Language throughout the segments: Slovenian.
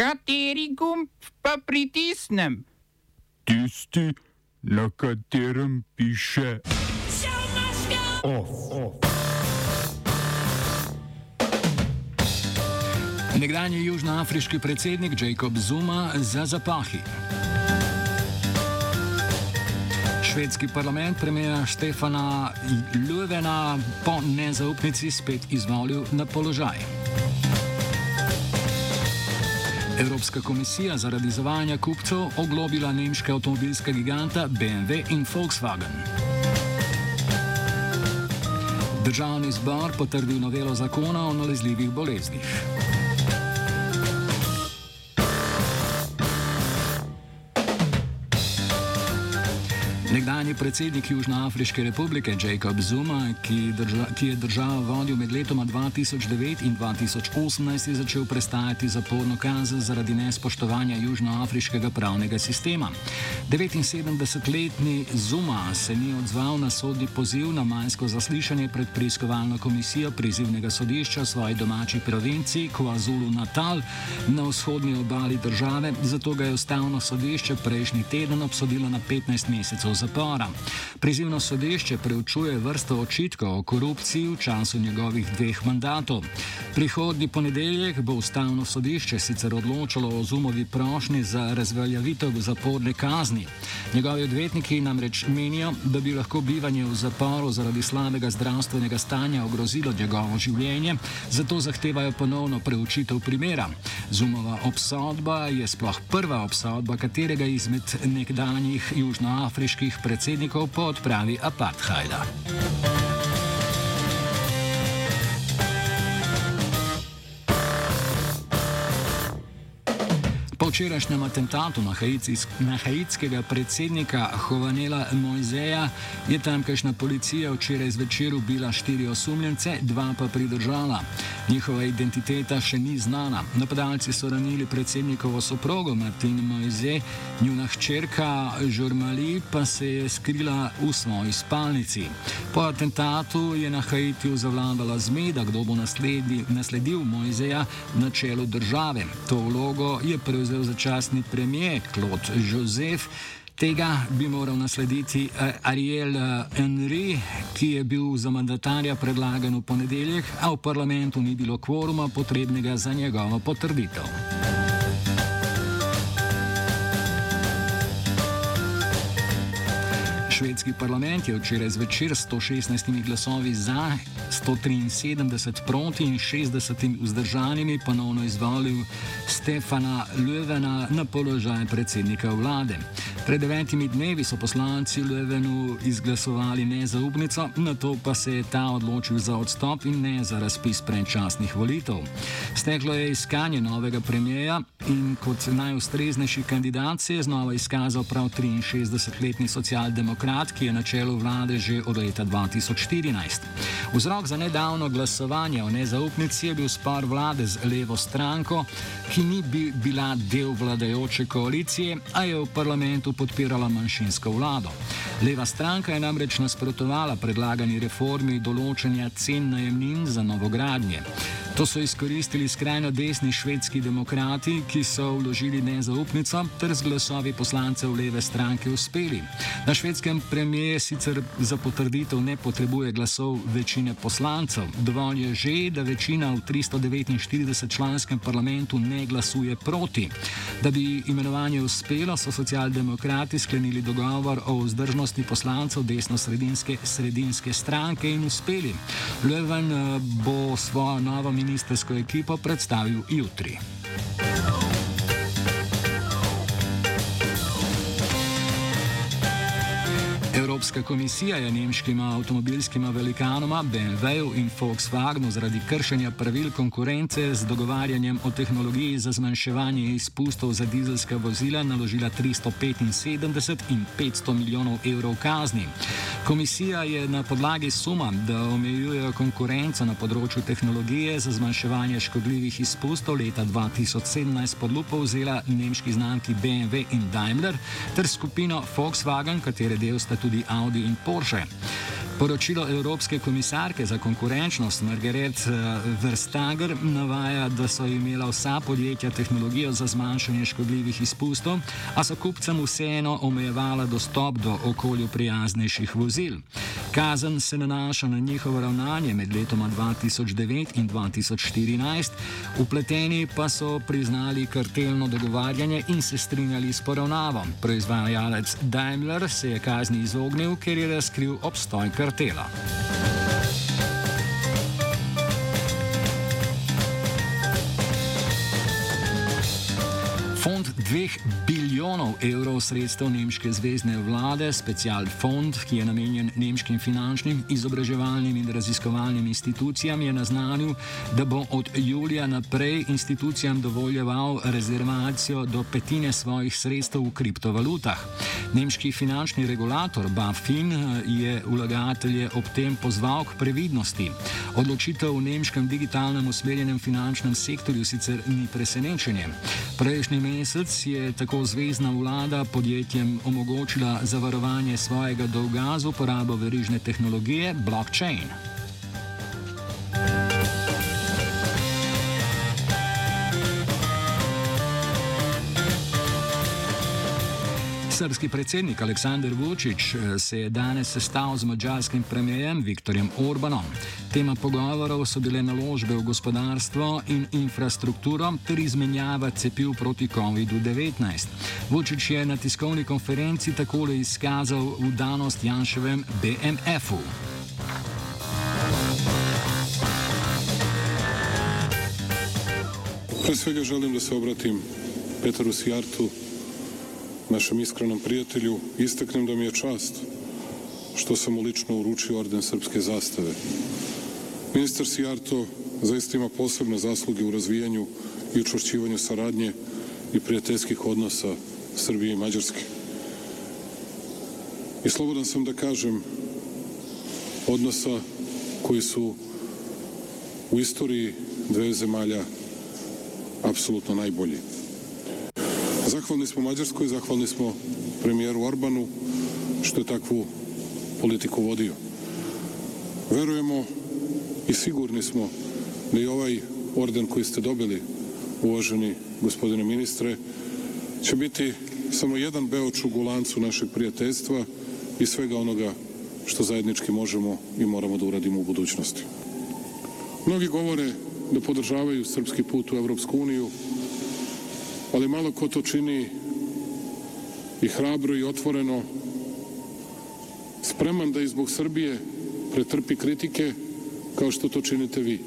Kateri gumb pa pritisnem? Tisti, na katerem piše OF. Nekdanji južnoafriški predsednik Jacob Zuma za zapahi. Švedski parlament premija Štefana Ljuvena po nezaupnici spet izvolil na položaj. Evropska komisija zaradi izvajanja kupcev oglobila nemške avtomobilske giganta BMW in Volkswagen. Državni zbor potrdil novelo zakona o nalezljivih boleznih. Nekdanji predsednik Južnoafriške republike Jacob Zuma, ki, drža, ki je državo vodil med letoma 2009 in 2018, je začel prestajati zaporno kazen zaradi nespoštovanja južnoafriškega pravnega sistema. 79-letni Zuma se ni odzval na sodni poziv na majsko zaslišanje pred preiskovalno komisijo prizivnega sodišča v svoji domači provinciji KwaZulu Natal na vzhodnji obali države, zato ga je ustavno sodišče prejšnji teden obsodilo na 15 mesecev zapora. Prizivno sodišče preučuje vrsto očitkov o korupciji v času njegovih dveh mandatov. Prihodni ponedeljek bo ustavno sodišče sicer odločilo o Zumovi prošnji za razveljavitev zaporne kazni. Njegovi odvetniki namreč menijo, da bi lahko bivanje v zaporu zaradi slabega zdravstvenega stanja ogrozilo njegovo življenje, zato zahtevajo ponovno preučitev primera. Zumova obsodba je sploh prva obsodba katerega izmed nekdanjih južnoafriških ameriških predsednikov po odpravi apartheida. Včerajšnjem atentatu na, na haitskega predsednika Hovanela Mojzeja je tamkajšnja policija včeraj zvečer ubila štiri osumljence, dva pa pridržala. Njihova identiteta še ni znana. Napadalci so ranili predsednikovo soprogo Martin Mojze, njuna hčerka Žurmali pa se je skrila v svoji spalnici. Po atentatu je na Haitiju zavladala zmeda, kdo bo nasledil, nasledil Mojzeja na čelu države. To vlogo je prevzel prevzel začasni premijer Claude Joseph. Tega bi moral naslediti eh, Ariel eh, Henry, ki je bil za mandatarja predlagan v ponedeljek, a v parlamentu ni bilo kvoruma potrebnega za njegovo potrditev. Švedski parlament je včeraj zvečer s 116 glasovi za, 173 proti in 60 vzdržanimi ponovno izvolil Stefana Löwena na položaj predsednika vlade. Pred devetimi dnevi so poslanci Löwenu izglasovali nezaupnico, na to pa se je ta odločil za odstop in ne za razpis predčasnih volitev. Steklo je iskanje novega premijeja in kot najustreznejši kandidat se je znova izkazal prav 63-letni socialdemokrat demokrat, ki je na čelu vlade že od leta 2014. Vzrok za nedavno glasovanje o nezaupnici je bil spor vlade z levo stranko, ki ni bi bila del vladajoče koalicije, a je v parlamentu podpirala manjšinsko vlado. Leva stranka je namreč nasprotovala predlagani reformi določanja cen najemnin za novogradnje. To so izkoristili skrajno desni švedski demokrati, ki so vložili nezaupnico ter z glasovi poslancev leve stranke uspeli. Na švedskem premije sicer za potrditev ne potrebuje glasov večine poslancev. Dovolj je že, da večina v 349 članskem parlamentu ne glasuje proti. Da bi imenovanje uspelo, so socialdemokrati sklenili dogovor o vzdržnosti poslancev desno-sredinske sredinske stranke in uspeli. Leven eh, bo svojo novo ministersko ekipo predstavil jutri. Evropska komisija je nemškima avtomobilskima velikanoma BMW in Volkswagenu zaradi kršenja pravil konkurence z dogovarjanjem o tehnologiji za zmanjševanje izpustov za dizelska vozila naložila 375 in 500 milijonov evrov kazni. Komisija je na podlagi suma, da omejujejo konkurenco na področju tehnologije za zmanjševanje škodljivih izpustov leta 2017 pod lupo vzela nemški znamki BMW in Daimler ter skupino Volkswagen, katere del sta tudi Audi in Porsche. Poročilo Evropske komisarke za konkurenčnost Margaret eh, Verstager navaja, da so imela vsa podjetja tehnologijo za zmanjšanje škodljivih izpustov, a so kupcem vseeno omejevala dostop do okolju prijaznejših vozil. Kazen se nanaša na njihovo ravnanje med letoma 2009 in 2014, upleteni pa so priznali kartelno dogovarjanje in se strinjali s poravnavo. Proizvajalec Daimler se je kazni izognil, ker je razkril obstoj kartela drhtela. 2 bilijonov evrov sredstev nemške zvezdne vlade, special fond, ki je namenjen nemškim finančnim, izobraževalnim in raziskovalnim institucijam, je naznanil, da bo od julija naprej institucijam dovoljeval rezervacijo do petine svojih sredstev v kriptovalutah. Nemški finančni regulator BaFin eh, je vlagatelje ob tem pozval k previdnosti. Odločitev v nemškem digitalnem usmerjenem finančnem sektorju sicer ni presenečenje. Prejšnji mesec je tako zvezdna vlada podjetjem omogočila zavarovanje svojega dolga z uporabo verižne tehnologije blockchain. Srpski predsednik Aleksandr Vučić eh, se je danes sestal z mađarskim premijem Viktorjem Orbanom. Tema pogovorov so bile naložbe v gospodarstvo in infrastrukturo ter izmenjava cepiv proti COVID-19. Vučić je na tiskovni konferenci takole izkazal vdanost Janševem BMF-u. Pre svega želim da se obratim Peteru Sijartu, našem iskrenom prijatelju, istaknem da mi je čast što sam mu lično uručio orden srpske zastave. Ministar Sijarto zaista ima posebne zasluge u razvijanju i učvršćivanju saradnje i prijateljskih odnosa Srbije i Mađarske. I slobodan sam da kažem odnosa koji su u istoriji dve zemalja apsolutno najbolji. Zahvalni smo Mađarskoj, zahvalni smo premijeru Orbanu što je takvu politiku vodio. Verujemo i sigurni smo da i ovaj orden koji ste dobili, uvaženi gospodine ministre, će biti samo jedan beočug u lancu našeg prijateljstva i svega onoga što zajednički možemo i moramo da uradimo u budućnosti. Mnogi govore da podržavaju srpski put u Evropsku uniju, ali malo ko to čini i hrabro i otvoreno, spreman da i zbog Srbije pretrpi kritike kao što to činite vi.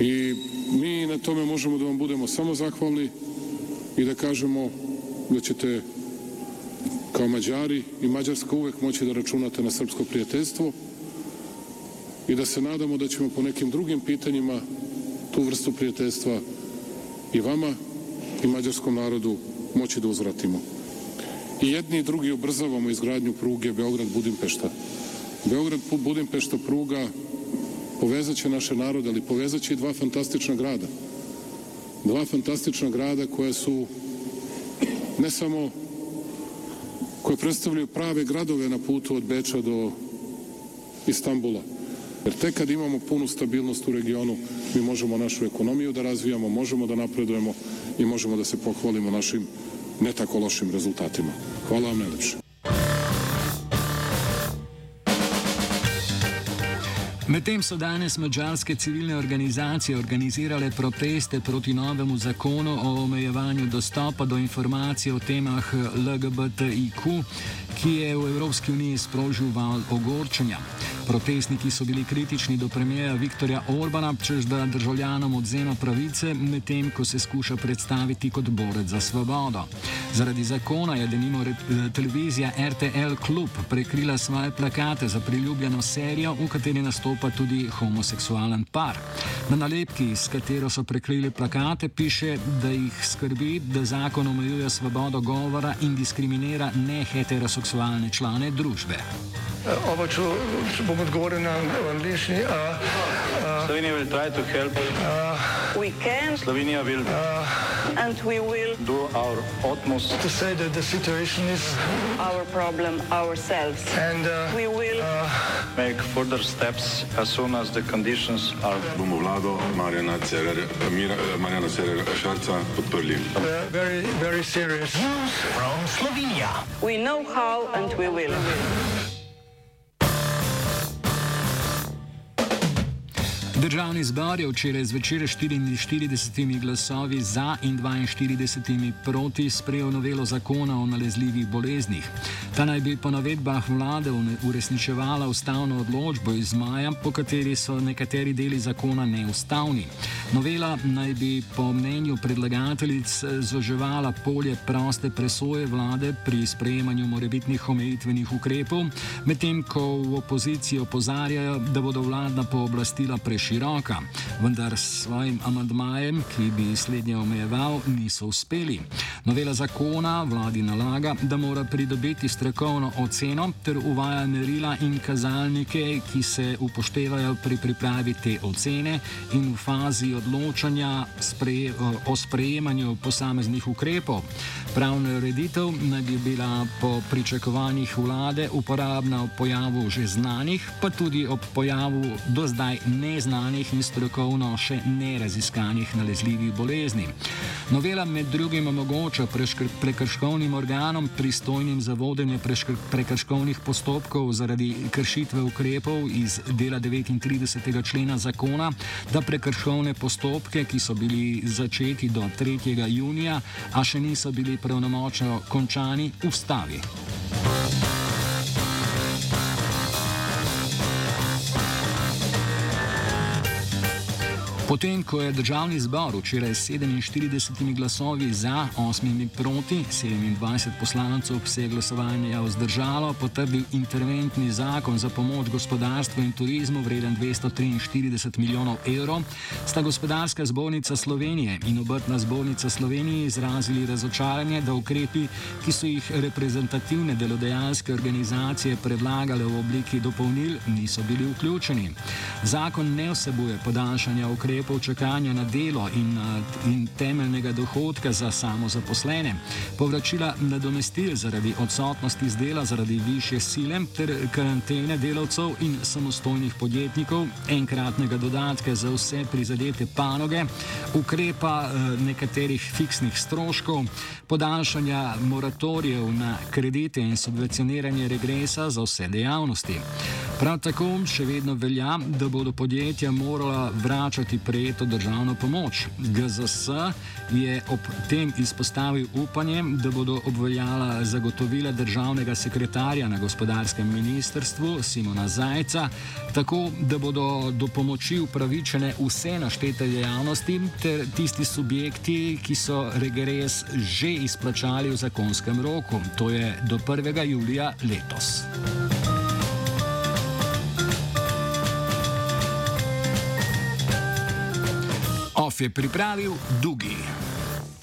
I mi na tome možemo da vam budemo samo zahvalni i da kažemo da ćete kao Mađari i Mađarska uvek moći da računate na srpsko prijateljstvo i da se nadamo da ćemo po nekim drugim pitanjima tu vrstu prijateljstva i vama i mađarskom narodu moći da uzvratimo. I jedni i drugi ubrzavamo izgradnju pruge Beograd-Budimpešta. Beograd-Budimpešta pruga povezat će naše narode, ali povezat će i dva fantastična grada. Dva fantastična grada koja su ne samo koje predstavljaju prave gradove na putu od Beča do Istambula, Jer tek kad imamo punu stabilnost u regionu, mi možemo našu ekonomiju da razvijamo, možemo da napredujemo i možemo da se pohvalimo našim ne tako lošim rezultatima. Hvala vam najlepše. Medtem so danes mađarske civilne organizacije organizirale proteste proti novemu zakonu o omejevanju dostopa do informacij o temah LGBTIQ, ki je v Evropski uniji sprožil val ogorčenja. Protestniki so bili kritični do premijeja Viktorja Orbana, čež da državljanom odzema pravice, medtem ko se skuša predstaviti kot borec za svobodo. Zaradi zakona je denimo televizija RTL Klub prekrila svoje plakate za priljubljeno serijo, v kateri nastopa tudi homoseksualen par. Na nalepki, s katero so prekrili plakate, piše, da jih skrbi, da zakon omejuje svobodo govora in diskriminira neheteroseksualne člane družbe. Oba, če, če bom odgovoril na angliški. Slovenia will try to help. We can Slovenia will and we will do our utmost to say that the situation is our problem ourselves. and uh, We will make further steps as soon as the conditions are. bomo vlado Marjana Cererja Šarca podprli. uh, very very serious. we know how and we will. Državni zbor je včeraj zvečer s 44 glasovi za in 42 proti sprejel novelo zakona o nalezljivih boleznih. Ta naj bi po navedbah vlade uresničevala ustavno odločbo iz maja, po kateri so nekateri deli zakona neustavni. Novela naj bi po mnenju predlagateljic zoževala polje proste presoje vlade pri sprejemanju morebitnih omejitvenih ukrepov, medtem ko v opoziciji opozarjajo, da bodo vladna pooblastila preširoka, vendar s svojim amandmajem, ki bi slednje omejeval, niso uspeli. Novela zakona vladi nalaga, da mora pridobiti strokovno oceno ter uvaja merila in kazalnike, ki se upoštevajo pri pripravi te ocene in v fazi odločanja spreje, o sprejemanju posameznih ukrepov. Pravna ureditev naj bi bila po pričakovanjih vlade uporabna ob pojavu že znanih, pa tudi ob pojavu do zdaj neznanih in strokovno še neraziskanih nalezljivih bolezni. Novela med drugim omogoča prekrškovnim organom, pristojnim za vodenje prekrškovnih postopkov zaradi kršitve ukrepov iz dela 39. člena zakona, da prekrškovne postopke, ki so bili začeti do 3. junija, a še niso bili pravnomočno končani, ustavi. Potem, ko je državni zbor včeraj s 47 glasovi za, 8 proti, 27 poslancev se je glasovanja vzdržalo, potrdil interventni zakon za pomoč gospodarstvu in turizmu vreden 243 milijonov evrov, sta gospodarska zbornica Slovenije in obrtna zbornica Slovenije izrazili razočaranje, da ukrepi, ki so jih reprezentativne delodajalske organizacije predlagale v obliki dopolnil, niso bili vključeni. Zakon ne vsebuje podaljšanja ukrepov čakanja na delo in, a, in temeljnega dohodka za samozaposlene, povračila nadomestil zaradi odsotnosti z dela zaradi više sile ter karantene delavcev in samostojnih podjetnikov, enkratnega dodatka za vse prizadete panoge, ukrepa eh, nekaterih fiksnih stroškov, podaljšanja moratorijev na kredite in subvencioniranje regresa za vse dejavnosti. Prav tako še vedno velja, da bodo podjetja morala vračati prejeto državno pomoč. GZS je ob tem izpostavil upanje, da bodo obveljala zagotovila državnega sekretarja na gospodarskem ministrstvu Simona Zajca, tako da bodo do pomoči upravičene vse naštete dejavnosti ter tisti subjekti, ki so regres že izplačali v zakonskem roku, to je do 1. julija letos. Of je pripravil Dugi.